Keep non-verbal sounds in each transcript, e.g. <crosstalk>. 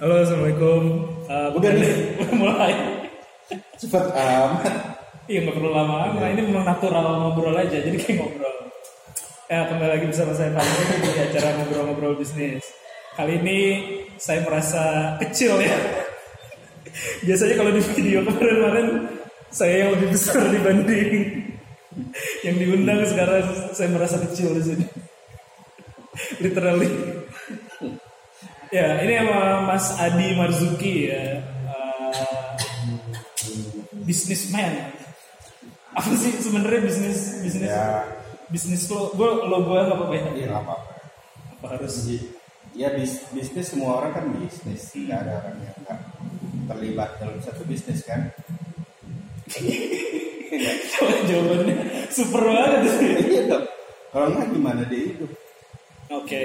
Halo, assalamualaikum. Uh, Udah nih. mulai. Cepet amat. Iya nggak perlu lama. Nah ini memang natural ngobrol aja, jadi kayak ngobrol. Ya kembali lagi bersama saya Pak di acara ngobrol-ngobrol bisnis. Kali ini saya merasa kecil ya. Biasanya kalau di video kemarin-kemarin saya yang lebih besar dibanding yang diundang sekarang saya merasa kecil di sini. Literally. Ya, ini sama Mas Adi Marzuki ya. Uh, businessman. Apa sih sebenarnya bisnis bisnis Ya. bisnis lo? Gue lo gue nggak apa-apa ya. Iya nggak apa-apa. Apa harus? Ya bis- bisnis semua orang kan bisnis. Tidak ada orang yang nggak terlibat dalam satu bisnis kan. Jawabannya super banget sih. Iya dong. Kalau nggak gimana dia hidup? Oke.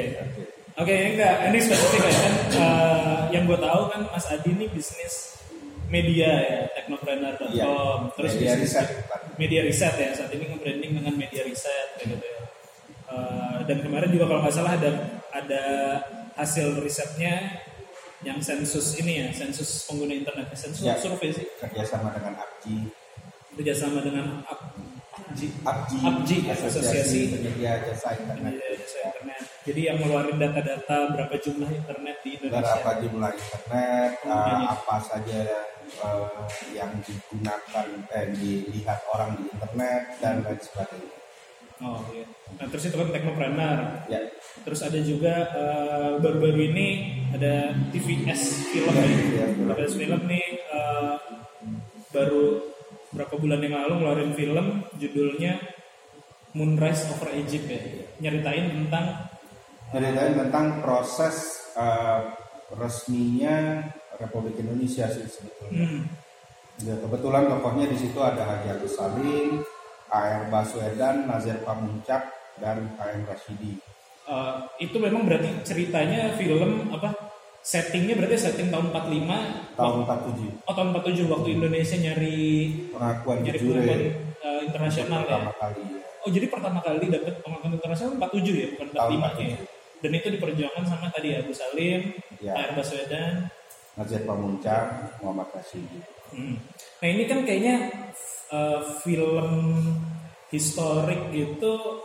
Oke. Oke, enggak. Ini spesifik ya kan. Eh, yang gue tahu kan Mas Adi ini bisnis media ya, teknopreneur.com. Iya. Terus Media bisnis- riset, media riset ya. Saat ini nge-branding dengan media riset gitu ya. Eh, dan kemarin juga kalau nggak salah ada ada hasil risetnya yang sensus ini ya, sensus pengguna internet, sensus Ya. survei sih, Kerjasama dengan Abji. kerjasama dengan Abji. Abji, Asosiasi Asosiasi Penyedia Jasa Internet. Media Jasa Internet. Jadi yang ngeluarin data-data berapa jumlah internet di Indonesia. berapa jumlah internet, uh, apa saja uh, yang digunakan, eh, dilihat orang di internet dan lain sebagainya. Oh iya. Nah terus itu kan teknopreneur. Ya, Terus ada juga eh, baru-baru ini ada TVS film Ya, ya. TVS film. Nih eh, baru berapa bulan yang lalu ngeluarin film judulnya Moonrise Over Egypt ya. Nyeritain tentang ceritain tentang proses uh, resminya Republik Indonesia sih sebetulnya. hmm, Ya, kebetulan tokohnya di situ ada Haji Agus Salim, AR Baswedan, Nazir Pamuncak, dan KM Rashidi. eh, itu memang berarti ceritanya film apa settingnya berarti setting tahun 45 Tahun 47 oh tahun 47 waktu Indonesia nyari pengakuan nyari jujur pengakuan eh, internasional ya. pertama kali ya. Oh jadi pertama kali dapat pengakuan internasional 47 ya, bukan 45 Tahun ya. Dan itu diperjuangkan sama tadi Abu Salim, Ya. Air Baswedan. Nazir Pamuncak, Muhammad Rashidi. Hmm. Nah ini kan kayaknya eh, film historik gitu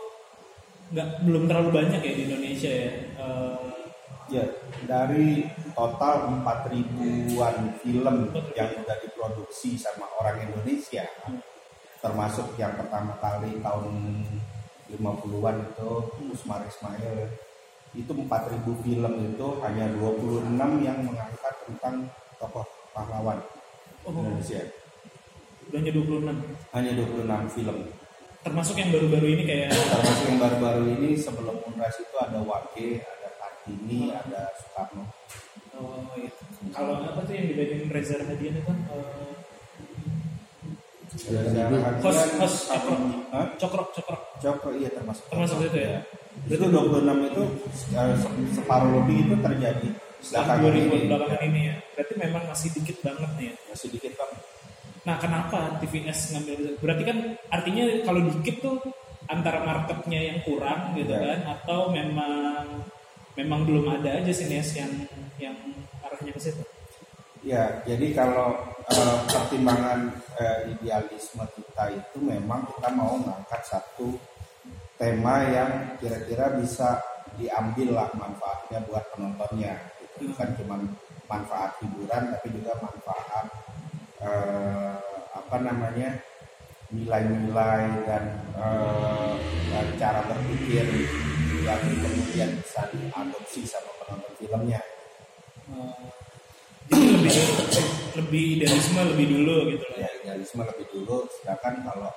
nggak belum terlalu banyak ya di Indonesia ya. Eh, Ya, dari total 4 ribuan film yang sudah diproduksi sama orang Indonesia, termasuk yang pertama kali tahun 50-an itu Usmar Ismail, itu 4.000 film itu hanya 26 yang mengangkat tentang tokoh pahlawan oh, Indonesia. hanya 26. Hanya 26 film. Termasuk yang baru-baru ini kayak Termasuk yang baru-baru ini sebelum Unras itu ada Wage, ada Kartini, ada Soekarno. oh, iya. kalau apa tuh yang dibanding Reza Rahadian itu eh, host host cokrok, Hah? cokrok cokrok Joko iya termasuk. termasuk itu ya. Itu 26 itu eh, se- separuh lebih itu terjadi Setelah belakangan 2000 ini. belakangan ini ya. Berarti memang masih dikit banget nih ya. Masih dikit kan. Nah, kenapa TVS ngambil Berarti kan artinya kalau dikit tuh antara marketnya yang kurang gitu Ya. kan atau memang memang belum ada aja sinias yang yang arahnya ke situ. Ya, jadi kalau eh, pertimbangan eh, idealisme kita itu memang kita mau mengangkat satu tema yang kira-kira bisa diambil lah manfaatnya buat penontonnya. Gitu. Bukan cuma manfaat hiburan, tapi juga manfaat eh, apa namanya nilai-nilai dan, eh, dan cara berpikir yang kemudian bisa diadopsi sama penonton filmnya. Eh, jadi lebih lebih idealisme lebih dulu gitu loh. ya idealisme lebih dulu. Sedangkan kalau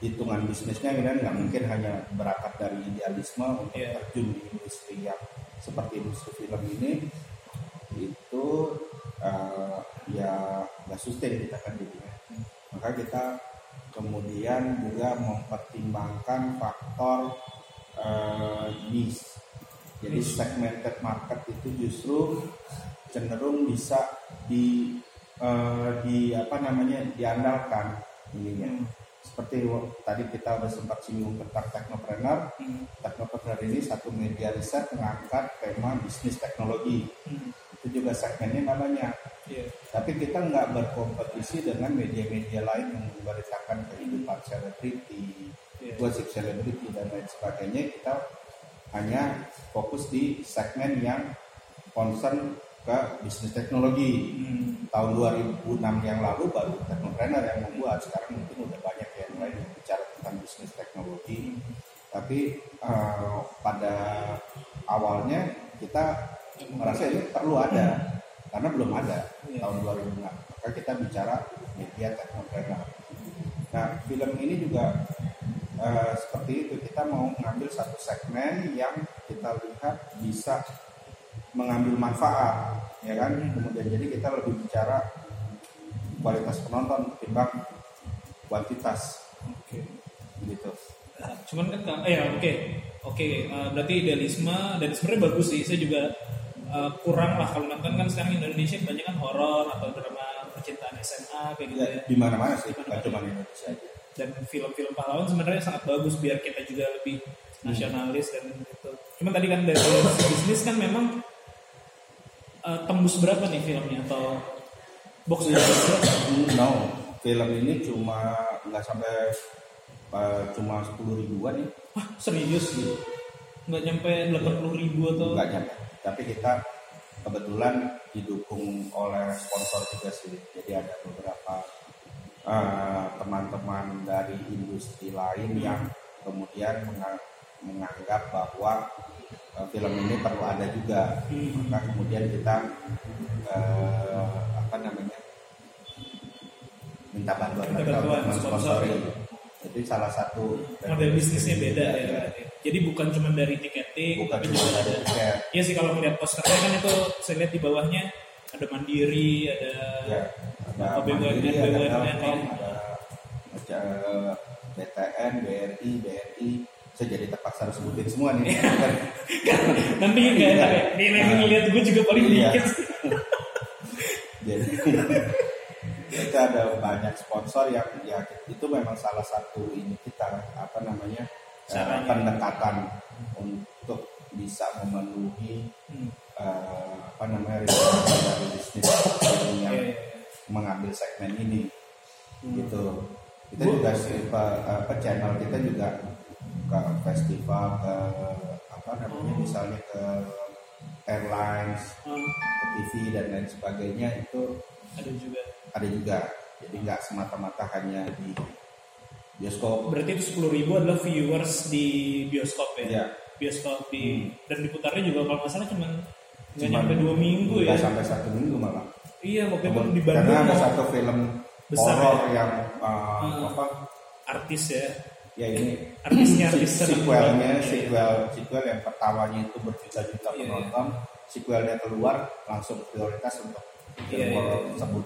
hitungan bisnisnya kan nggak mungkin hanya berangkat dari idealisme untuk Iya. terjun di industri yang seperti industri film ini. Itu eh, ya nggak sustain kita kan jadinya maka kita kemudian juga mempertimbangkan faktor eh, niche. Jadi segmented market itu justru cenderung bisa di eh, di apa namanya diandalkan ininya Hmm. seperti tadi kita udah sempat singgung tentang teknopreneur Hmm. teknopreneur ini satu media riset mengangkat tema bisnis teknologi Hmm. itu juga segmennya nggak banyak Iya. tapi kita nggak berkompetisi dengan media-media lain yang memberitakan kehidupan selebriti Iya. gosip selebriti dan lain sebagainya kita hanya fokus di segmen yang concern ke bisnis teknologi. Hmm. tahun 2006 yang lalu baru teknopreneur yang membuat. Sekarang mungkin udah banyak yang lain yang bicara tentang bisnis teknologi. Tapi eh, pada awalnya kita merasa ini perlu ada karena belum ada Iya. tahun 2006 maka kita bicara media teknopreneur nah film ini juga eh, seperti itu. Kita mau mengambil satu segmen yang kita lihat bisa mengambil manfaat ya kan kemudian jadi kita lebih bicara kualitas penonton ketimbang kuantitas Oke. gitu Cuman kan eh ya oke. Oke, eh, berarti idealisme dan sebenarnya bagus sih. Saya juga eh, kurang lah kalau nonton kan sekarang Indonesia kebanyakan horor atau drama percintaan SMA kayak gitu ya ya. di mana mana sih bukan cuma Indonesia aja Dan film-film pahlawan sebenarnya sangat bagus biar kita juga lebih nasionalis dan gitu. Cuman tadi kan dari bisnis kan memang eh, tembus berapa nih filmnya atau box office berapa? no film ini cuma nggak sampai eh, cuma sepuluh ribuan ya Wah serius gitu? Nggak nyampe 80 ribu atau? nggak nyampe tapi kita kebetulan didukung oleh sponsor juga sih jadi ada beberapa eh, teman-teman dari industri lain yang kemudian menga- menganggap bahwa film ini perlu ada juga maka kemudian kita eh, apa namanya minta bantuan Minta sponsor. itu salah satu model bisnisnya beda ya. Berarti. Jadi bukan cuma dari tiketing, bukan tapi cuma juga ada ada. tiket Iya sih kalau melihat posternya kan itu saya lihat di bawahnya ada mandiri, ada ya ada BUMN, BUMN, ya. ada ada BTN, BRI, BRI saya jadi terpaksa harus sebutin semua nih nanti nggak enak ya. Nih nanti ngeliat gue juga paling Iya. dikit. <laughs> jadi kita ada banyak sponsor yang ya itu memang salah satu ini kita apa namanya eh, Caranya. pendekatan untuk bisa memenuhi Hmm. eh, apa namanya requirement dari bisnis yang Iya, iya, iya. mengambil segmen ini Hmm. gitu kita juga apa, apa channel kita juga ke festival ke apa namanya misalnya ke airlines Hmm, ke TV dan lain sebagainya itu ada juga. ada juga jadi nggak semata-mata hanya di bioskop Berarti itu sepuluh ribu adalah viewers di bioskop ya? Iya. Bioskop di dan diputarnya juga kalau nggak salah cuma nggak nyampe dua minggu ya? sampai satu minggu malah Iya waktu itu di karena Bandung ada mau satu film Besar horor ya? yang uh, Hmm. apa artis ya, ya ini artisnya artis sequelnya sequel sequel yang pertamanya itu berjuta-juta Iya. penonton sequelnya keluar langsung prioritas untuk film Iya, iya, horor iya. tersebut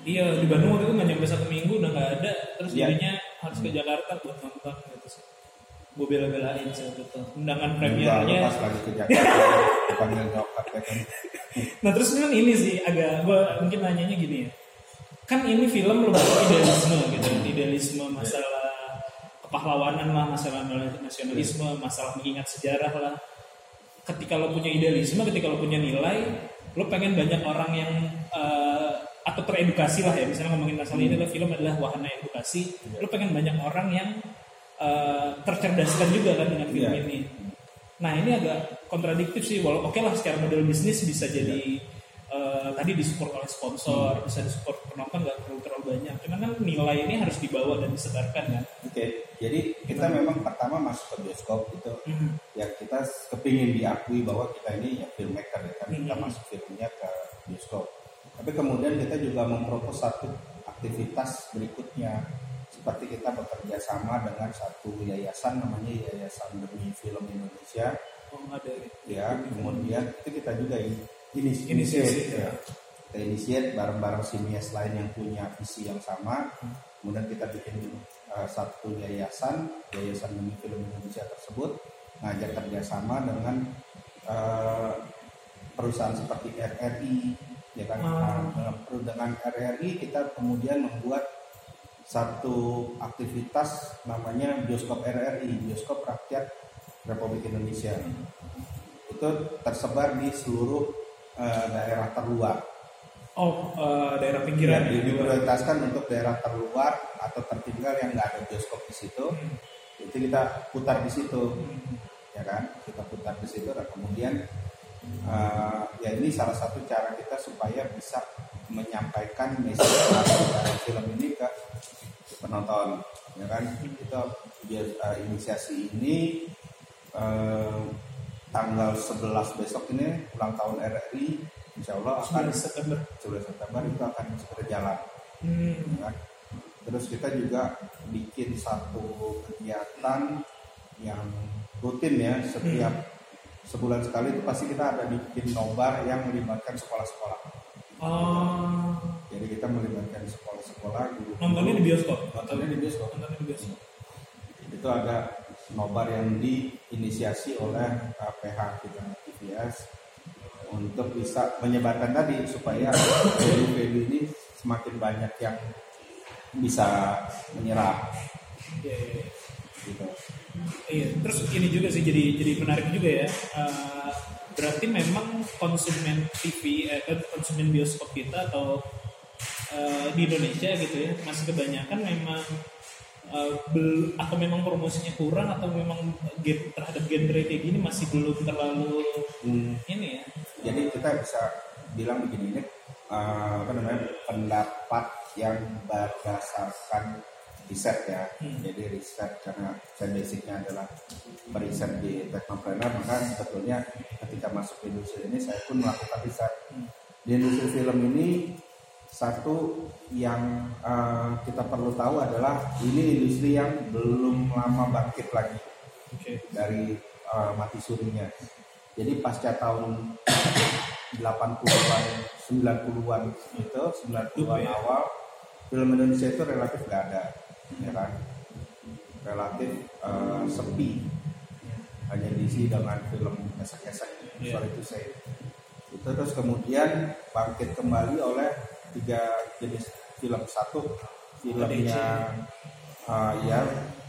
Iya di Bandung waktu itu nggak nyampe satu minggu udah nggak ada terus Iya. jadinya harus ke Jakarta buat nonton gitu sih. Gue bela-belain sih waktu itu. Undangan premiernya. pas lagi ke Jakarta <laughs> dipanggil nyokap ya kan <laughs> Nah terus kan ini sih agak gue mungkin nanyanya gini ya. Kan ini film lebih idealisme gitu, idealisme masalah kepahlawanan lah, masalah nasionalisme, masalah mengingat sejarah lah. Ketika lo punya idealisme, ketika lo punya nilai, lo pengen banyak orang yang eh, atau teredukasi lah ya. Misalnya ngomongin masalah ini adalah film adalah wahana edukasi. Lo pengen banyak orang yang eh, tercerdaskan juga kan dengan film Iya. ini. Nah ini agak kontradiktif sih. Walau oke lah secara model bisnis bisa jadi eh, tadi disupport oleh sponsor, bisa disupport penonton nggak perlu terlalu banyak. Cuman kan nilai ini harus dibawa dan disebarkan kan. Oke jadi kita memang pertama masuk ke bioskop itu Hmm. ya kita kepingin diakui bahwa kita ini ya filmmaker ya kan kita Hmm. masuk filmnya ke bioskop tapi kemudian kita juga mempropos satu aktivitas berikutnya seperti kita bekerja sama dengan satu yayasan namanya Yayasan Demi Film Indonesia Oh ada. ya kemudian itu kita juga ini ini Inisiasi, ya. kita inisiat bareng-bareng sinias lain yang punya visi yang sama kemudian kita bikin uh, satu yayasan yayasan demi film Indonesia tersebut ngajak kerjasama dengan uh, perusahaan seperti RRI ya kan Ah. Nah, dengan- RRI kita kemudian membuat satu aktivitas namanya bioskop RRI bioskop rakyat Republik Indonesia itu tersebar di seluruh eh, daerah terluar. Oh, eh, daerah Ya, pinggiran di- ya. diprioritaskan untuk daerah terluar atau tertinggal yang nggak ada bioskop di situ. Hmm. Itu kita putar di situ, Hmm. ya kan? Kita putar di situ dan kemudian eh, ya ini salah satu cara kita supaya bisa menyampaikan message dari film ini ke penonton, ya kan? Itu biar eh, inisiasi ini eh, tanggal 11 besok ini ulang tahun RRI Insya Allah akan 11 September. 11 September itu akan berjalan Hmm. kan? Terus kita juga bikin satu kegiatan yang rutin ya setiap sebulan sekali itu pasti kita ada bikin nobar yang melibatkan sekolah-sekolah. Oh, Jadi kita melibatkan sekolah-sekolah guru. nontonnya di bioskop Nontonnya di bioskop. Nontonnya di bioskop. Itu ada nobar yang diinisiasi oleh PH kita TVS untuk bisa menyebarkan tadi supaya <coughs> value-value ini semakin banyak yang bisa menyerap Iya, iya, iya. gitu. Iya, terus ini juga sih jadi jadi menarik juga ya. Eh, berarti memang konsumen TV, eh, kan konsumen bioskop kita atau eh, di Indonesia gitu ya masih kebanyakan memang eh, bel- atau memang promosinya kurang atau memang gen- terhadap genre kayak gini masih belum terlalu Hmm, ini ya. Jadi kita bisa bilang begini ini uh, apa namanya pendapat yang berdasarkan riset ya. Hmm. Jadi riset karena saya basicnya adalah meriset di Technopreneur maka sebetulnya ketika masuk ke industri ini saya pun melakukan riset Hmm. di industri film ini satu yang uh, kita perlu tahu adalah ini industri yang belum lama bangkit lagi Oke. dari uh, mati surinya. Jadi pasca tahun <coughs> 80-an, 90-an itu, 90-an Ya. awal film Indonesia itu relatif gak ada, ya kan? Relatif uh, sepi, hanya diisi dengan film esek-esek, Iya. sorry to say. Itu terus kemudian bangkit kembali oleh tiga jenis film. Satu filmnya uh, ya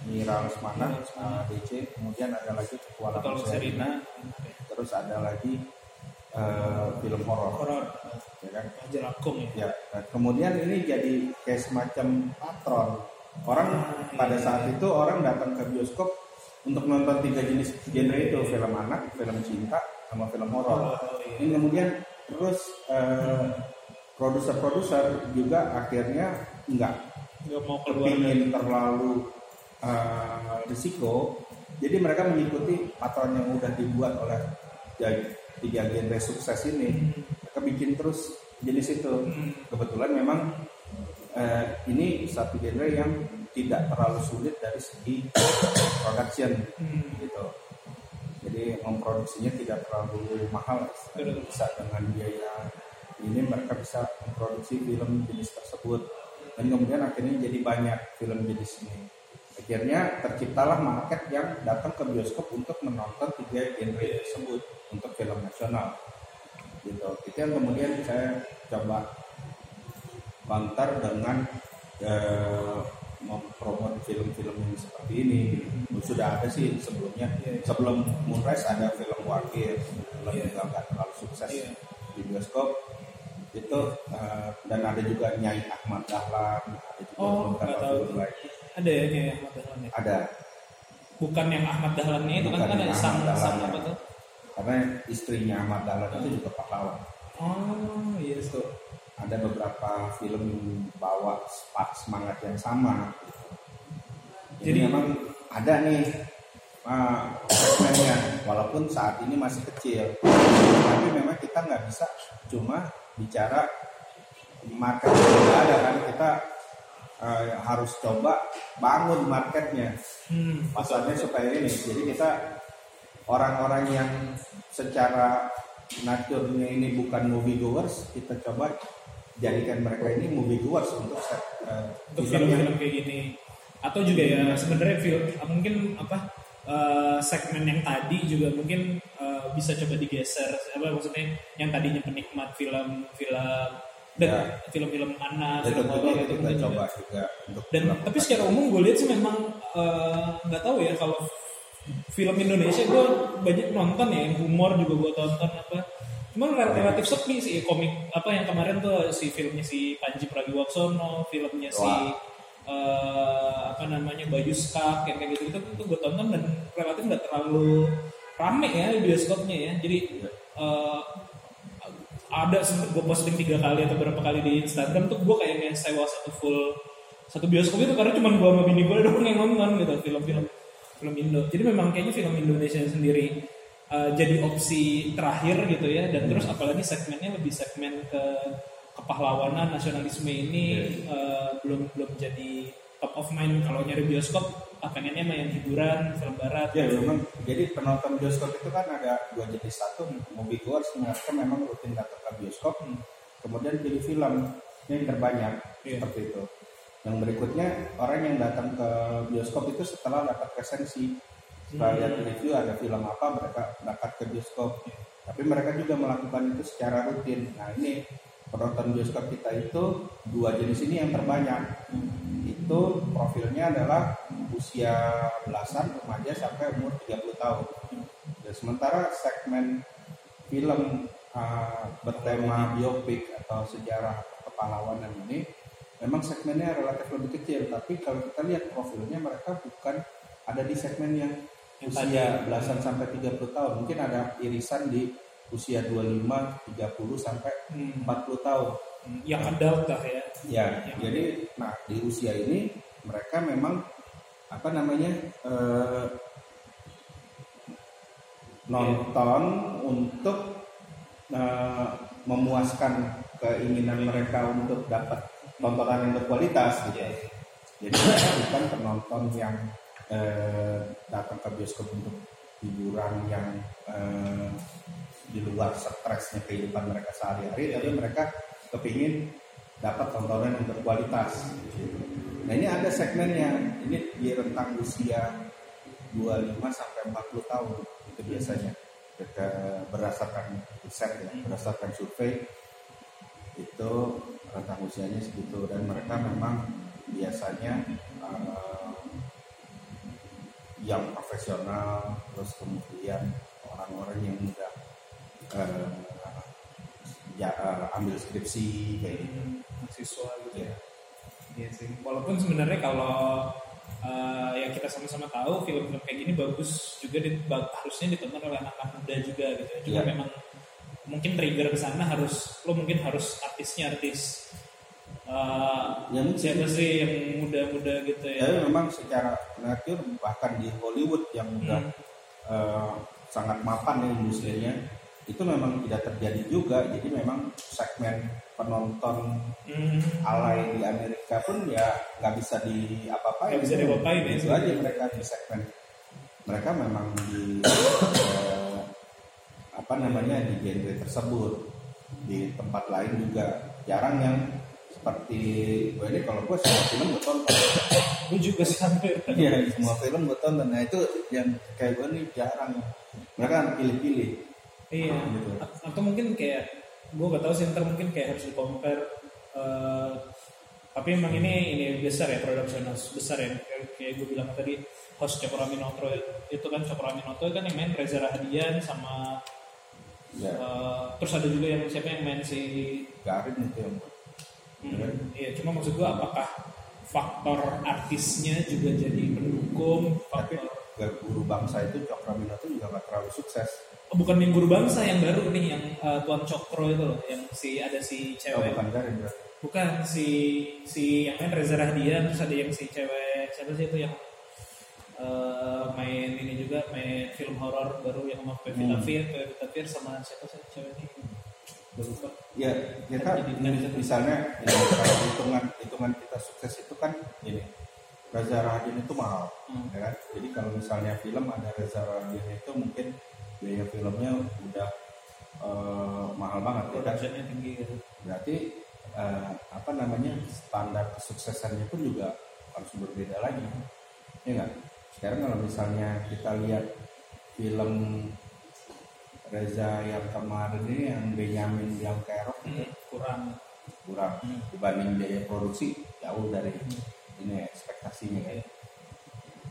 Mira Lesmana, uh, DC, kemudian ada lagi Kalau Serina, terus ada lagi uh, film horor ya kan? jelakung ya. Ya, nah, kemudian ini jadi kayak semacam patron. Orang Ah, pada iya. saat itu orang datang ke bioskop untuk nonton tiga jenis genre itu, film anak, film cinta, sama film horor. Oh, iya. Ini kemudian terus uh, produser-produser juga akhirnya enggak Nggak mau keluar dari kepingin terlalu uh, risiko, jadi mereka mengikuti patron yang udah dibuat oleh tiga genre sukses ini. Mereka bikin terus jenis itu. Hmm. Kebetulan memang uh, ini satu genre yang tidak terlalu sulit dari segi production Hmm. gitu. Jadi memproduksinya tidak terlalu mahal, Betul. bisa dengan biaya ini mereka bisa memproduksi film jenis tersebut dan kemudian akhirnya jadi banyak film jenis ini. Akhirnya terciptalah market yang datang ke bioskop untuk menonton tiga genre tersebut untuk film nasional. Gitu. Itu yang kemudian saya coba bantar dengan eh, mempromot film-film yang seperti ini. Sudah ada sih sebelumnya. Sebelum Moonrise ada film Wakil, film Iya. juga nggak terlalu sukses Iya. di bioskop. Itu eh, dan ada juga Nyai Ahmad Dahlan, ada juga Oh, beberapa film lain. Ada ya kayak Ahmad Dahlan ya? Ada Bukan yang Ahmad Dahlannya itu kan Bukan kan yang ada sang sang Dahlannya. apa tuh? Karena istrinya Ahmad Dahlan itu juga pahlawan. Oh iya Itu ada beberapa film bawa spark semangat yang sama. Gitu. Jadi, Jadi- memang ada nih uh, walaupun saat ini masih kecil, tapi memang kita nggak bisa cuma bicara market udah ada kan kita uh, harus coba bangun marketnya Hmm, pasarnya supaya ini jadi kita orang-orang yang secara naturnya ini bukan movie goers kita coba jadikan mereka ini movie goers untuk set, eh, untuk film-film kayak gini atau juga ya sebenarnya film mungkin apa eh, segmen yang tadi juga mungkin eh, bisa coba digeser apa maksudnya yang tadinya penikmat film film dan Ya. film-film anak ya, film horor itu kita coba juga. juga untuk dan tapi secara umum gue lihat sih memang nggak tahu ya kalau film Indonesia gue banyak nonton ya yang humor juga gue tonton apa. Cuman rel- relatif sepi sih komik apa yang kemarin tuh si filmnya si Panji Pragiwaksono, filmnya si eh, apa namanya Bayu Skak yang kayak gitu itu tuh gue tonton dan relatif nggak terlalu rame ya bioskopnya ya. Jadi eh, ada sempet gue posting tiga kali atau berapa kali di Instagram tuh gue kayaknya sewa satu full satu bioskop itu karena cuma gue sama bini gue doang yang nonton gitu film-film film Indo. Jadi memang kayaknya film Indonesia sendiri uh, jadi opsi terakhir gitu ya. Dan terus apalagi segmennya lebih segmen ke kepahlawanan nasionalisme ini uh, belum belum jadi top of mind. Kalau nyari bioskop ah, pengennya yang hiburan film barat. Ya memang. Jadi penonton bioskop itu kan ada dua jenis. Satu movie goers mereka memang rutin datang ke bioskop kemudian pilih film yang terbanyak Iya. seperti itu. Yang berikutnya orang yang datang ke bioskop itu setelah dapat resensi setelah lihat review ada film apa mereka berangkat ke bioskop. Tapi mereka juga melakukan itu secara rutin. Nah ini penonton bioskop kita itu dua jenis ini yang terbanyak. Itu profilnya adalah usia belasan remaja sampai umur 30 tahun. Dan sementara segmen film uh, bertema biopik atau sejarah kepahlawanan ini memang segmennya relatif lebih kecil tapi kalau kita lihat profilnya mereka bukan ada di segmen yang usia belasan sampai 30 tahun. Mungkin ada irisan di usia 25 30 sampai Hmm. 40 tahun. Yang adult lah ya. Ya Yang- jadi nah di usia ini mereka memang apa namanya eh, nonton untuk eh, memuaskan keinginan mereka untuk dapat tontonan yang berkualitas gitu. Jadi mereka bukan penonton yang eh, datang ke bioskop untuk hiburan yang eh, di luar stresnya kehidupan mereka sehari-hari, tapi mereka kepingin dapat tontonan yang berkualitas. gitu. Nah ini ada segmennya, ini di rentang usia 25 sampai 40 tahun itu biasanya berdasarkan riset ya, berdasarkan survei itu rentang usianya segitu dan mereka memang biasanya eh, yang profesional terus kemudian orang-orang yang udah eh, ya, eh, ambil skripsi kayak gitu mahasiswa gitu ya. Iya sih. Walaupun sebenarnya kalau uh, yang kita sama-sama tahu film-film kayak gini bagus juga di, harusnya ditonton oleh anak-anak muda juga gitu. ya. Cuma Iya. memang mungkin trigger ke sana harus lo mungkin harus artisnya artis uh, Ya, siapa sih yang muda-muda gitu ya. Tapi memang secara natur bahkan di Hollywood yang udah eh, sangat mapan ya industrinya itu memang tidak terjadi juga. Jadi memang segmen penonton Hmm. alay di Amerika pun ya nggak bisa di apa-apain. Nggak bisa diapa-apain ya, Itu sebenarnya. aja mereka di segmen. Mereka memang di apa namanya di genre tersebut. Di tempat lain juga jarang yang seperti gue ini kalau gue semua film gue tonton. Gue juga hampir. Iya, semua film gue tonton. Nah itu yang kayak gue nih jarang. Mereka kan pilih-pilih. Iya. Gitu. Atau mungkin kayak gue gak tahu sih ntar mungkin kayak harus di compare. eh, tapi emang ini ini besar ya production house besar ya kayak, kayak gue bilang tadi host Cokro Aminoto itu kan Cokro Aminoto kan yang main Reza Rahadian sama Ya, eh, terus ada juga yang siapa yang main si Garin itu yang Hmm, Iya, cuma maksud gua apakah faktor artisnya juga jadi pendukung tapi faktor gak guru bangsa itu Cokraminoto juga gak terlalu sukses. oh, bukan yang guru bangsa yang baru nih yang eh, Tuan Cokro itu loh yang si ada si Oh, cewek. bukan Garin bukan si si yang main Reza Rahadian terus ada yang si cewek siapa sih itu yang eh, main ini juga main film horor baru yang sama Pevita Hmm. Fir Pevita Fir sama siapa sih ceweknya Gua lupa Ya, kita Jadi, kan- misalnya ini, kalau hitungan hitungan kita sukses itu kan ini Reza Rahadian itu mahal, Hmm. ya kan? Jadi kalau misalnya film ada Reza Rahadian itu mungkin biaya filmnya udah eh, mahal banget ya kan? tinggi gitu Berarti eh, apa namanya standar kesuksesannya pun juga harus berbeda lagi, ya nggak? Sekarang kalau misalnya kita lihat film Reza yang kemarin ini yang Benyamin yang Kerok Hmm, kurang kurang Hmm. dibanding biaya produksi jauh dari ini ekspektasinya kan.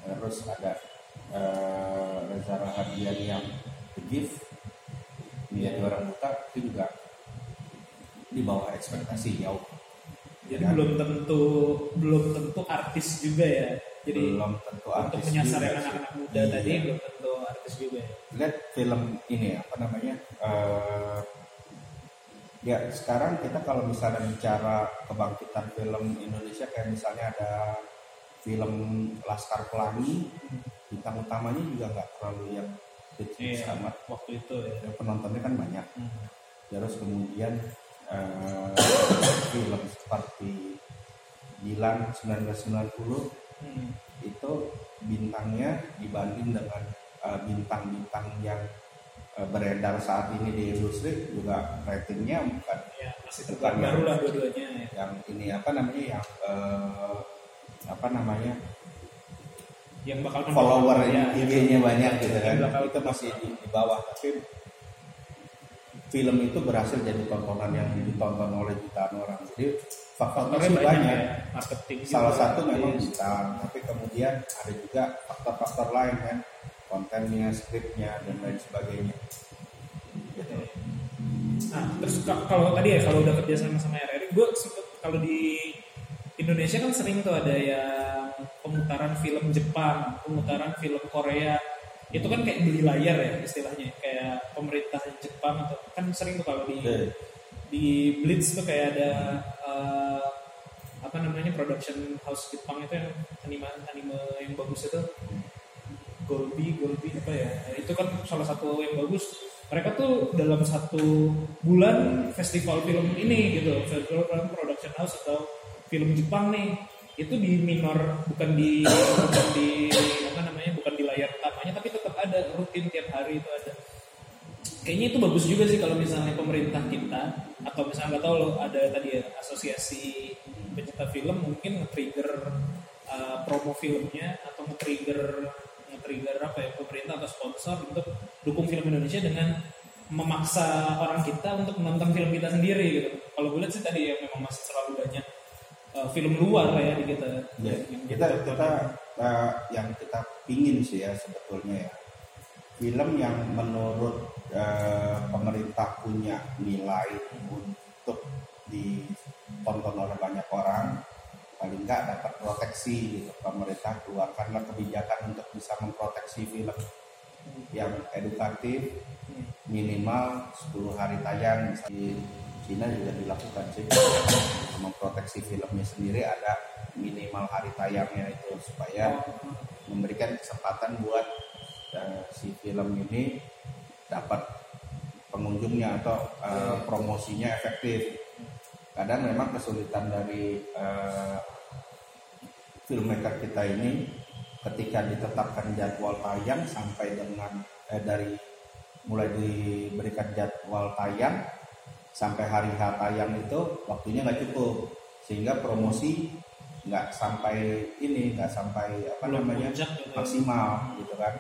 Terus ada eh, Reza Rahadian yang The Gift ini menjadi orang buta itu juga di bawah ekspektasi jauh Jadi Ya. belum tentu belum tentu artis juga ya. Jadi belum tentu untuk artis menyasar anak-anak muda Iya. tadi belum tentu artis juga ya. lihat film ini apa namanya eh, ya sekarang kita kalau misalnya bicara kebangkitan film Indonesia kayak misalnya ada film Laskar Pelangi bintang utamanya juga nggak terlalu yang hits Iya. amat Waktu itu ya. Ya, penontonnya kan banyak Hmm. terus kemudian eh, <coughs> film seperti Dilan 1990 Hmm. itu bintangnya dibanding dengan eh, bintang-bintang yang eh, beredar saat ini di industri juga ratingnya bukan Ya, masih Bukan yang- baru lah dua-duanya ya. yang ini apa namanya yang eh, apa namanya Yang bakal follower ya. IG-nya banyak gitu kan itu masih di, di bawah tapi film itu berhasil jadi tontonan yang ditonton oleh jutaan orang jadi faktornya banyak, banyak ya. Marketing salah juga. satu memang Iya. bintang tapi kemudian ada juga faktor-faktor lain kan kontennya skripnya dan lain sebagainya gitu. Nah, terus ka- kalau tadi ya kalau udah kerja sama sama RRI, gue sempet kalau di Indonesia kan sering tuh ada yang pemutaran film Jepang, pemutaran film Korea. Itu kan kayak beli layar ya istilahnya, kayak pemerintah Jepang atau kan sering tuh kalau di Oke. di Blitz tuh kayak ada eh, apa namanya production house Jepang itu yang anime anime yang bagus itu. Golbi Golbi apa ya? Nah, itu kan salah satu yang bagus. Mereka tuh dalam satu bulan festival film ini gitu festival production house atau film Jepang nih itu di minor bukan di bukan di apa namanya bukan di layar utamanya tapi ada rutin tiap hari itu ada kayaknya itu bagus juga sih kalau misalnya pemerintah kita atau misalnya nggak tahu loh ada tadi ya asosiasi pencinta film mungkin nge-trigger uh, promo filmnya atau nge-trigger nge-trigger apa ya pemerintah atau sponsor untuk dukung film Indonesia dengan memaksa orang kita untuk menonton film kita sendiri gitu. Kalau gue lihat sih tadi ya memang masih terlalu banyak uh, film luar ya di kita. Ya, Yang kita tonton. kita eh, yang kita pingin sih ya sebetulnya ya film yang menurut eh, pemerintah punya nilai untuk ditonton oleh banyak orang paling nggak dapat proteksi gitu pemerintah keluarkanlah kebijakan untuk bisa memproteksi film yang edukatif minimal 10 hari tayang. Di Cina juga dilakukan sih memproteksi filmnya sendiri ada minimal hari tayangnya itu supaya memberikan kesempatan buat eh, si film ini dapat pengunjungnya atau eh, promosinya efektif. Kadang memang kesulitan dari eh, filmmaker kita ini ketika ditetapkan jadwal tayang sampai dengan eh, dari mulai diberikan jadwal tayang sampai hari H tayang itu waktunya nggak cukup. Sehingga promosi nggak sampai ini nggak sampai apa Belum namanya puncak gitu. maksimal gitu kan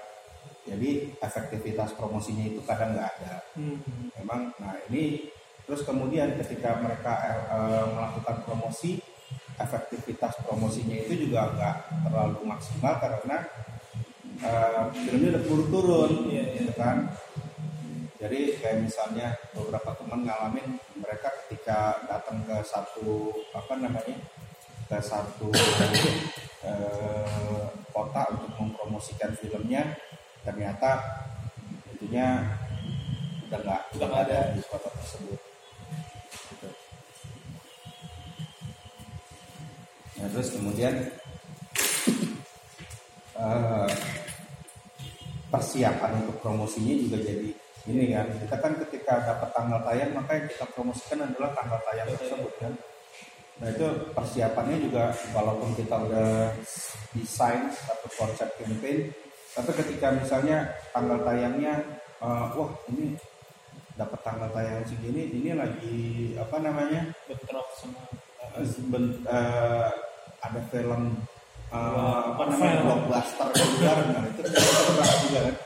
jadi efektivitas promosinya itu kadang nggak ada Hmm. memang nah ini terus kemudian ketika mereka eh, melakukan promosi efektivitas promosinya itu juga nggak terlalu maksimal karena eh, filmnya udah turun turun Iya, iya. gitu kan jadi kayak misalnya beberapa teman ngalamin mereka ketika datang ke satu apa namanya ke satu eh, kota untuk mempromosikan filmnya ternyata itunya udah nggak udah nggak ada di kota tersebut. Nah, terus kemudian eh, persiapan untuk promosinya juga jadi ini kan kita kan ketika dapat tanggal tayang maka yang kita promosikan adalah tanggal tayang tersebut kan nah itu persiapannya juga walaupun kita udah desain satu konsep campaign tapi ketika misalnya tanggal tayangnya eh, wah ini dapat tanggal tayang segini ini lagi apa namanya bentrok sama ben- eh, ada film Wah, apa namanya Marvel. blockbuster keluar nah itu kita bahas juga kan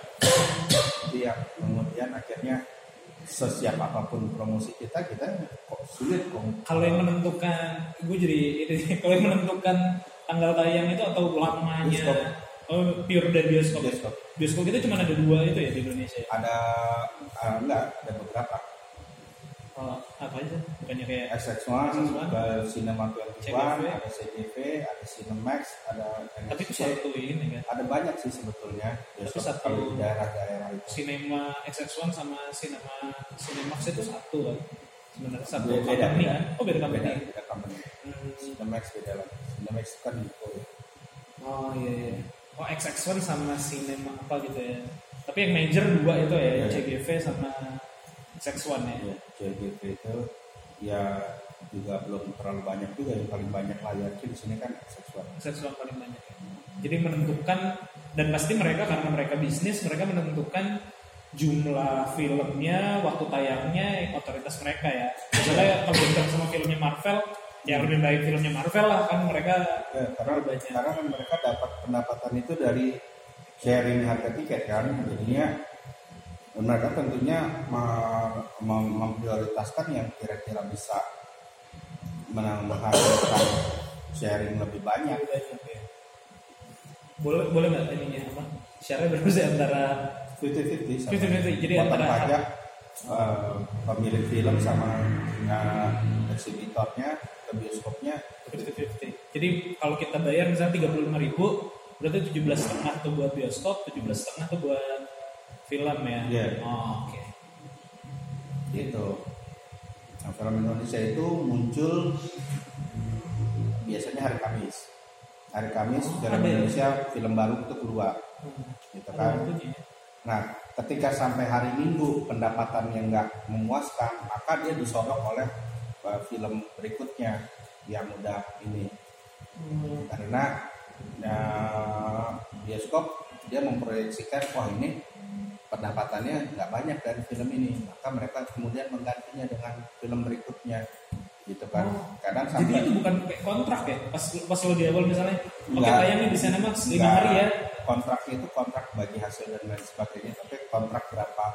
Jadi ya kemudian akhirnya sesiap apa pun promosi kita kita kok sulit kok kalau yang menentukan gue jadi ini kalau yang menentukan tanggal tayang itu atau lamanya. Oh, pure dan bioskop. bioskop Bioskop itu cuma ada dua itu ya di Indonesia. ya? ada ah, enggak ada beberapa Oh, apa aja? Bukannya kayak SX1, SX1, ke Cinema 21, CGV. ada CGV, ada Cinemax, ada tapi itu satu ini kan. Ada banyak sih sebetulnya bioskop satu- di daerah-daerah itu. Cinema XX1 sama Cinema Cinemax itu satu kan. Sebenarnya satu Beda, company beda. kan. Oh, beda company. Beda, beda company. Hmm. Cinemax beda lagi. Cinemax kan itu. Oh iya iya. Oh XX1 sama Cinema apa gitu ya. Tapi yang major dua itu ya, Iya. CGV sama XX1 ya. Ya, CGV itu ya juga belum terlalu banyak juga yang paling banyak layarnya di sini kan XX1. XX1 paling banyak. ya. Jadi menentukan dan pasti mereka karena mereka bisnis, mereka menentukan jumlah filmnya, waktu tayangnya otoritas mereka ya. Misalnya kalau sama filmnya Marvel, ya lebih baik filmnya Marvel lah kan mereka Ya, karena Banyak. karena kan mereka dapat pendapatan itu dari sharing harga tiket kan, jadinya mereka tentunya me- mem- memprioritaskan yang kira-kira bisa menghasilkan sharing lebih banyak. ya. Boleh boleh nggak ininya apa? Syaratnya berapa sih antara 50-50 sama 50-50, jadi potong antara- pajak eh, pemilik film sama eh, eksibitornya ke bioskopnya 50-50. Jadi kalau kita bayar misalnya 35 ribu, berarti 17 setengah tuh buat bioskop, 17 setengah tuh buat film ya. Iya. Oh, Oke. gitu. Nah, film Indonesia itu muncul biasanya hari Kamis. Hari Kamis Oh, film ada ya? Indonesia film baru itu keluar, gitu Ada kan. ya. Nah, ketika sampai hari Minggu pendapatannya nggak memuaskan, maka dia disodok oleh uh, film berikutnya yang udah ini. Hmm. Karena uh, bioskop dia memproyeksikan, wah ini pendapatannya nggak banyak dari film ini, maka mereka kemudian menggantinya dengan film berikutnya, gitu kan. Oh, Kadang Jadi sampai itu bukan kayak kontrak ya? Pas pas lo di awal misalnya, oke Enggak. tayangnya di Cinemax 5 Nggak. hari ya. kontraknya itu kontrak bagi hasil dan lain sebagainya, tapi kontrak berapa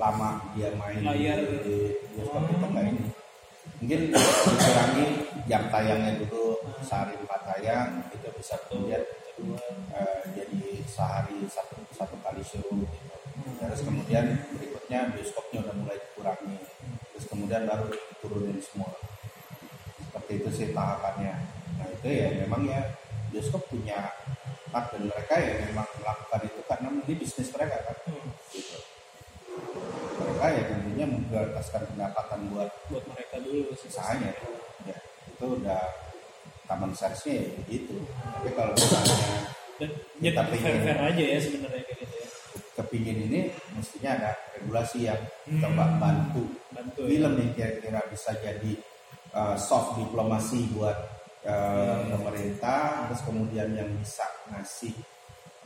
lama dia main Bayar. di bioskop Oh. itu nggak ini. Mungkin dikurangi jam tayangnya dulu sehari empat tayang itu bisa kemudian eh, jadi sehari satu satu kali show gitu. Terus kemudian berikutnya bioskopnya udah mulai dikurangi. Terus kemudian baru turunin semua. Seperti itu sih tahapannya. Nah itu ya memang ya bioskop punya hak dan mereka ya memang melakukan itu karena ini bisnis mereka kan. Hmm. Gitu. Mereka ya tentunya memprioritaskan pendapatan buat Buat mereka dulu sih. usahanya. Ya itu udah common sense-nya ya begitu. Tapi kalau misalnya Dan Kita jadi fair fair aja ya sebenarnya kayak gitu ya. kepingin ini mestinya ada regulasi yang Hmm. coba bantu Bantu ya. film yang kira-kira bisa jadi uh, soft diplomasi buat uh, pemerintah terus kemudian yang bisa ngasih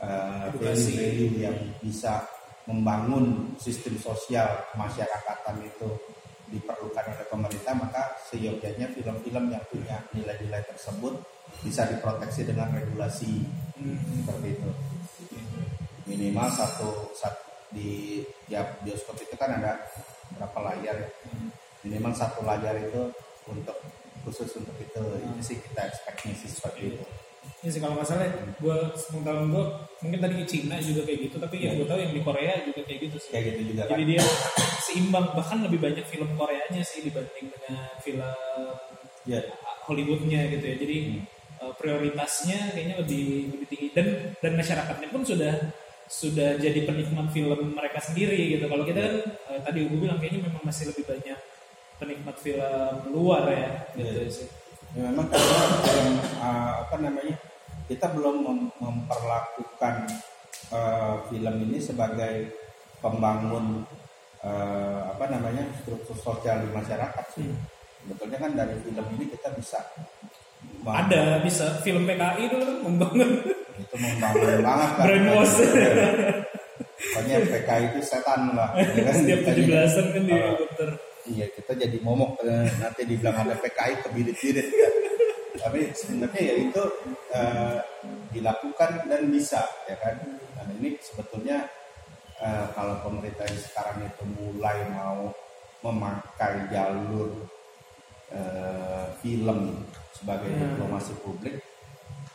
uh, value-value yang bisa membangun sistem sosial masyarakatan itu diperlukan oleh pemerintah maka seyogyanya film-film yang punya nilai-nilai tersebut bisa diproteksi dengan regulasi. Hmm. seperti itu. Minimal satu, satu di tiap bioskop itu kan ada berapa layar ya? Minimal satu layar itu untuk khusus untuk itu. Itu sih kita expectnya sih seperti itu Ini sih kalau nggak salah, gue sepengetahuan gue mungkin tadi di Cina juga kayak gitu, tapi yang gue tahu yang di Korea juga kayak gitu sih. kayak gitu juga kan Jadi dia seimbang, bahkan lebih banyak film Koreanya sih dibanding dengan film ya Hollywoodnya gitu ya. Jadi eh, prioritasnya kayaknya lebih lebih tinggi dan dan masyarakatnya pun sudah sudah jadi penikmat film mereka sendiri gitu. Kalau kita kan eh, tadi gue bilang kayaknya memang masih lebih banyak penikmat film luar ya gitu Iya. sih. Ya, memang karena dalam uh, apa namanya kita belum mem- memperlakukan uh, film ini sebagai pembangun uh, apa namanya struktur sosial di masyarakat sih. Sebetulnya kan dari film ini kita bisa Ada bisa film PKI itu membangun itu membangun banget kan. Brainwash. Pokoknya PKI itu setan lah. <laughs> kan? setiap jadi- 17-an kan di Uh. Iya kita jadi momok eh, nanti dibilang ada PKI kebirit-birit ya. Tapi sebenarnya ya itu eh, dilakukan dan bisa ya kan. Dan ini sebetulnya eh, kalau pemerintah sekarang itu mulai mau memakai jalur eh, film sebagai Hmm. diplomasi publik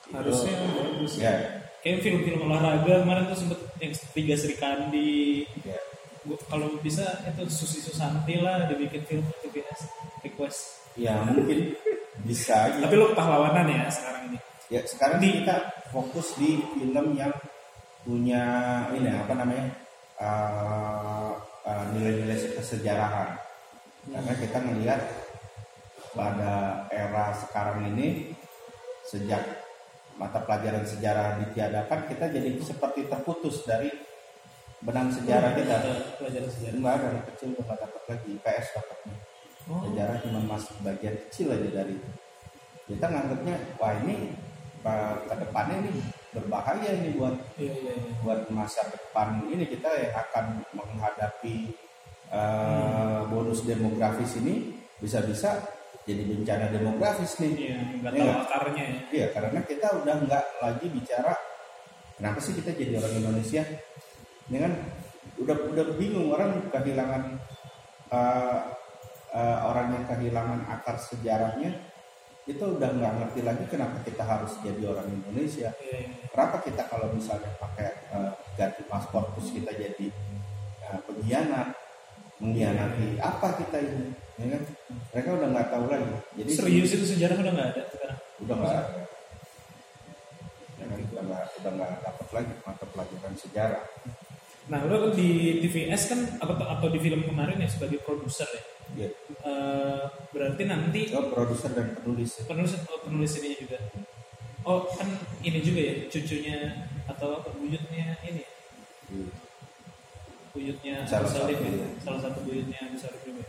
itu- Harusnya bagus. ya kayak film-film olahraga kemarin tuh sempet yang tiga Sri Kandi ya Gua- kalau bisa itu Susi Susanti lah dibikin film TBS request ya mungkin bisa aja tapi lo pahlawanan ya sekarang ini. Ya sekarang Di- kita fokus di film yang punya ini apa namanya uh, uh, nilai-nilai kesejarahan. Karena kita melihat pada era sekarang ini sejak mata pelajaran sejarah ditiadakan kita jadi seperti terputus dari benang sejarah kita. Ada pelajaran sejarah. Enggak dari kecil udah nggak dapat lagi IPS dapatnya oh. Sejarah cuma masih bagian kecil aja dari itu. Kita nganggapnya wah ini ke depannya ini berbahaya ini buat iya iya iya. buat masa depan ini kita akan menghadapi uh, bonus demografis ini bisa-bisa jadi bencana demografis nih. Iya nggak Iya. tahu nggak? akarnya ya. Iya, karena kita udah nggak lagi bicara kenapa sih kita jadi orang Indonesia. Ini kan udah udah bingung orang kehilangan uh, uh, orang yang kehilangan akar sejarahnya itu udah nggak ngerti lagi kenapa kita harus jadi orang Indonesia. iya Kenapa kita kalau misalnya pakai uh, ganti paspor terus kita jadi uh, pengkhianat, mengkhianati apa kita ini? Ya kan? Mereka udah nggak tahu lagi. Jadi serius itu sejarah udah nggak ada sekarang udah nggak ada. Ya kan, udah nggak udah nggak dapat lagi mata pelajaran sejarah nah lo di TVS kan atau atau di film kemarin ya sebagai produser ya? Ya Eh, berarti nanti oh, produser dan penulis penulis oh, penulis ini juga. Oh kan ini juga ya cucunya atau apa buyutnya ini? Iya. buyutnya Salah Agus Salim satu, ya. iya. salah satu Agus Salim juga.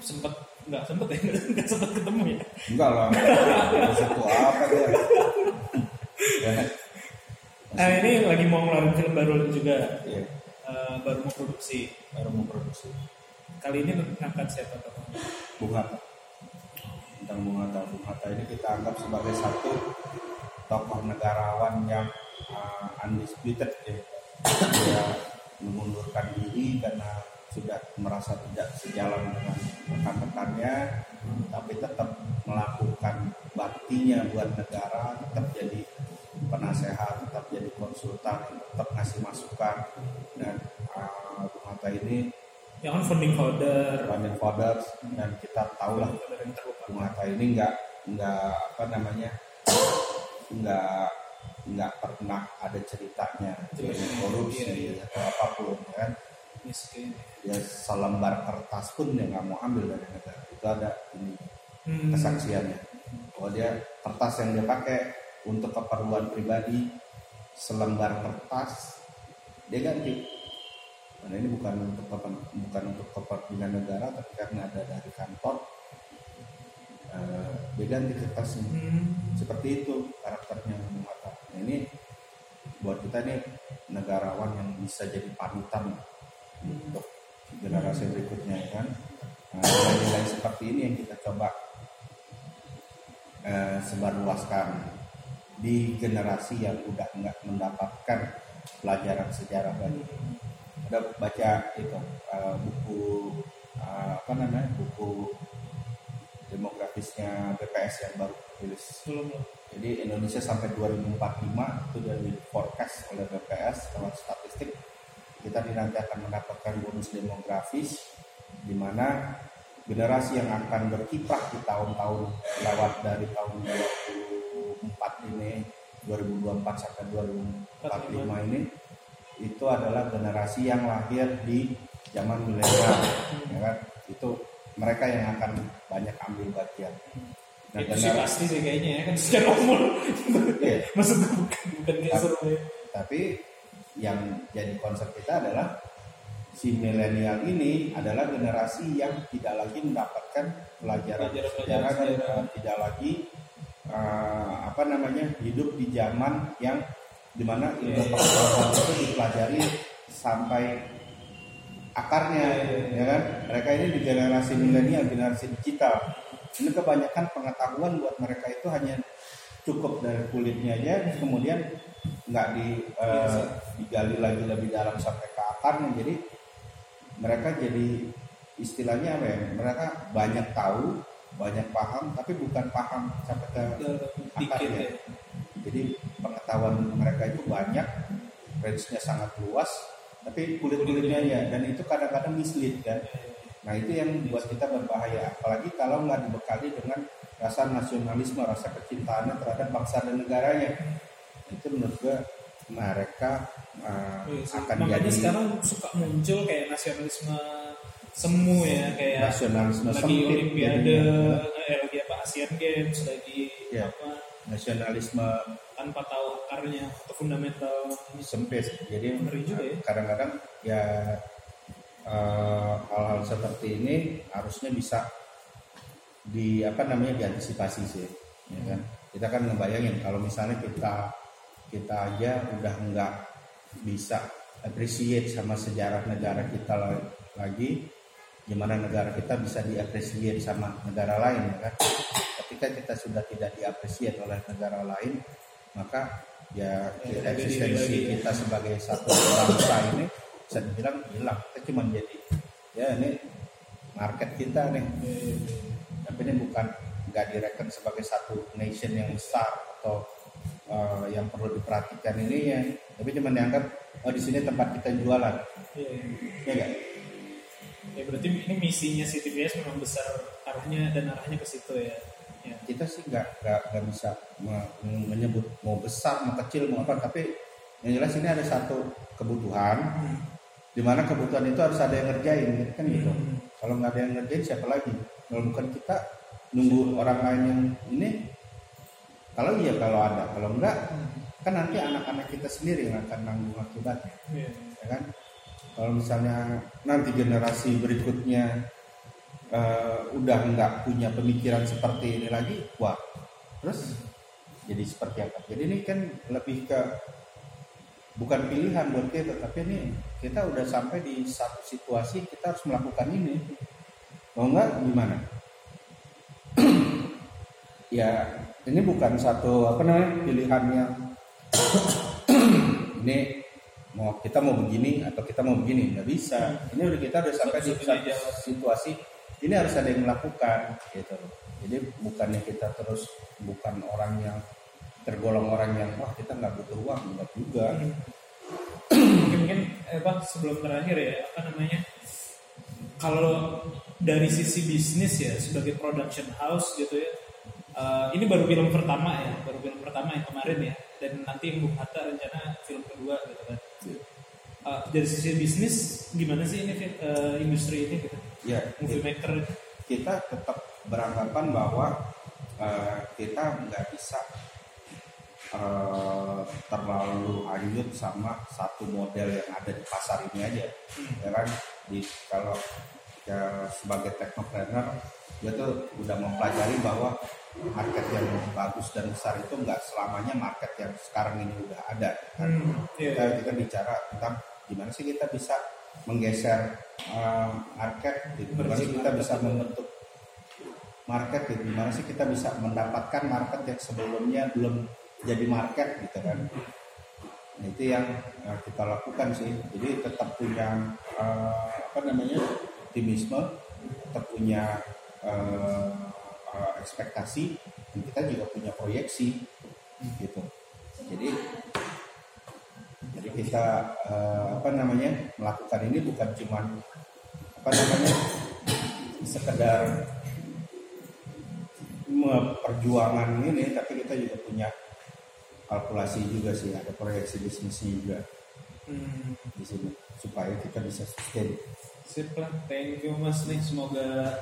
Sempet nggak sempet ya? <laughs> Nggak sempet ketemu ya? Enggak lah. Satu apa dia? ya, <laughs> nah ini lagi mau ngeluarin film baru juga. Ya, Eh, baru mau produksi. Baru mau produksi. Kali ini ngangkat siapa tokohnya Bung Hatta. Tentang Bung Hatta. Bung Hatta ini kita anggap sebagai satu tokoh negarawan yang uh, undisputed ya. Dia mengundurkan diri karena sudah merasa tidak sejalan dengan rekan-rekannya tapi tetap melakukan baktinya buat negara tetap jadi penasehat tetap jadi konsultan tetap ngasih masukan dan uh, Bung Hatta ini yang kan founding father Founding Fathers dan kita tahu lah Bung Hatta ini nggak nggak apa namanya nggak nggak pernah ada ceritanya Cerita. mengenai korupsi Iya, iya. atau apa pun kan miskin ya selembar kertas pun dia nggak mau ambil dari negara itu ada ini Hmm. kesaksiannya bahwa dia kertas yang dia pakai untuk keperluan pribadi selembar kertas dia ganti karena ini bukan untuk kepen- bukan untuk kepentingan negara tapi karena ada dari kantor eh, dia ganti kertasnya Hmm. seperti itu karakternya Hatta. Nah, ini buat kita nih negarawan yang bisa jadi panutan untuk generasi berikutnya ya kan. Nah, nilai-nilai seperti ini yang kita coba eh, sebarluaskan di generasi yang udah nggak mendapatkan pelajaran sejarah baru. Ada baca itu eh, buku eh, apa namanya buku demografisnya BPS yang baru rilis. Jadi Indonesia sampai 2045 itu dari forecast oleh BPS kalau statistik kita nanti akan mendapatkan bonus demografis di mana generasi yang akan berkiprah di tahun-tahun lewat dari tahun 2004 ini 2024 sampai 2045 ini itu adalah generasi yang lahir di zaman milenial ya kan? Itu mereka yang akan banyak ambil bagian. Nah itu sih pasti sih kayaknya ya kan? <laughs> Secara umur. Maksud gue bukan bukan Tapi- ya tapi yang jadi konsep kita adalah si milenial ini adalah generasi yang tidak lagi mendapatkan pelajaran Pelajaran- sejarah dan tidak lagi uh, apa namanya hidup di zaman yang di mana ilmu Iya, iya. pengetahuan itu dipelajari sampai akarnya ya kan? Mereka ini di generasi milenial generasi digital. Ini kebanyakan pengetahuan buat mereka itu hanya cukup dari kulitnya aja kemudian nggak di eh, digali lagi lebih dalam sampai ke akarnya. Jadi mereka jadi istilahnya apa ya? Mereka banyak tahu banyak paham tapi bukan paham sampai ke dikit akarnya ya. Jadi pengetahuan mereka itu banyak, range-nya sangat luas, tapi kulit-kulitnya ya. Dan itu kadang-kadang mislead kan. Nah itu yang buat kita berbahaya, apalagi kalau nggak dibekali dengan rasa nasionalisme, rasa kecintaannya terhadap bangsa dan negaranya. Itu menurut gue mereka uh, akan Makanya jadi sekarang suka muncul kayak nasionalisme semu ya kayak nasionalisme lagi sempit Olimpiade, jadinya. eh, lagi apa Asian Games, lagi Ya. apa nasionalisme tanpa tahu akarnya atau fundamental. sempit. Jadi ya. kadang-kadang ya eh, hal-hal seperti ini harusnya bisa di apa namanya diantisipasi sih, ya kan? Kita kan ngebayangin kalau misalnya kita kita aja udah nggak bisa appreciate sama sejarah negara kita la- lagi, gimana negara kita bisa diapresiasi sama negara lain, ya kan? Ketika kita sudah tidak diapresiasi oleh negara lain, maka ya Ya, eksistensi kita sebagai satu bangsa ini bisa dibilang hilang. Kita cuma jadi ya ini market kita nih, tapi ini bukan nggak direken sebagai satu nation yang besar atau uh, yang perlu diperhatikan ini ya, tapi cuma dianggap oh di sini tempat kita jualan, ya nggak? Ya berarti ini misinya CTBS memang besar arahnya dan arahnya ke situ ya. Ya. kita sih nggak nggak nggak bisa me- menyebut mau besar mau kecil mau apa tapi yang jelas ini ada satu kebutuhan di mana kebutuhan itu harus ada yang ngerjain kan gitu Hmm. kalau nggak ada yang ngerjain siapa lagi kalau bukan kita nunggu orang lain yang ini kalau iya kalau ada kalau enggak kan nanti anak-anak kita sendiri yang akan nanggung akibatnya Iya. ya kan kalau misalnya nanti generasi berikutnya eh, udah nggak punya pemikiran seperti ini lagi wah terus jadi seperti apa? Jadi ini kan lebih ke bukan pilihan buat kita tapi ini kita udah sampai di satu situasi kita harus melakukan ini. Mau nggak gimana? <clears throat> Ya ini bukan satu apa namanya pilihan yang <clears throat> ini mau kita mau begini atau kita mau begini nggak bisa. Ini udah kita udah sampai di satu situasi ini harus ada yang melakukan gitu. Jadi bukannya kita terus bukan orang yang tergolong orang yang wah kita nggak butuh uang. Nggak juga. Mungkin mungkin eh, Bang, sebelum terakhir ya apa namanya kalau dari sisi bisnis ya sebagai production house gitu ya eh, ini baru film pertama ya baru film pertama yang kemarin ya dan nanti Bung Hatta rencana film kedua gitu kan Eh, dari sisi bisnis gimana sih ini eh, industri ini gitu ya movie maker. kita tetap beranggapan bahwa eh, kita nggak bisa eh, terlalu lanjut sama satu model yang ada di pasar ini aja. Ya kan? Di kalau ya sebagai teknopreneur dia tuh udah mempelajari bahwa market yang bagus dan besar itu nggak selamanya market yang sekarang ini udah ada. Kan Hmm, iya. kita, kita bicara tentang gimana sih kita bisa menggeser uh, market gitu. gimana sih kita bisa membentuk market gitu. gimana sih kita bisa mendapatkan market yang sebelumnya belum jadi market gitu kan Nah, itu yang uh, kita lakukan sih jadi tetap punya uh, apa namanya optimisme tetap punya uh, uh, ekspektasi dan kita juga punya proyeksi gitu jadi jadi kita eh, apa namanya melakukan ini bukan cuman apa namanya sekedar perjuangan ini, tapi kita juga punya kalkulasi juga sih, ada proyeksi bisnisnya juga Hmm, di sini supaya kita bisa sustain. sip lah thank you mas nih semoga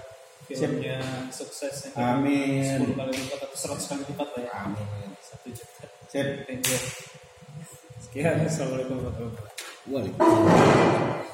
filmnya sukses yang Amin. 10 kali lipat atau 100 kali lipat lah ya Amin. satu juta Sip. thank you sekian assalamualaikum warahmatullahi wabarakatuh Waalaikumsalam.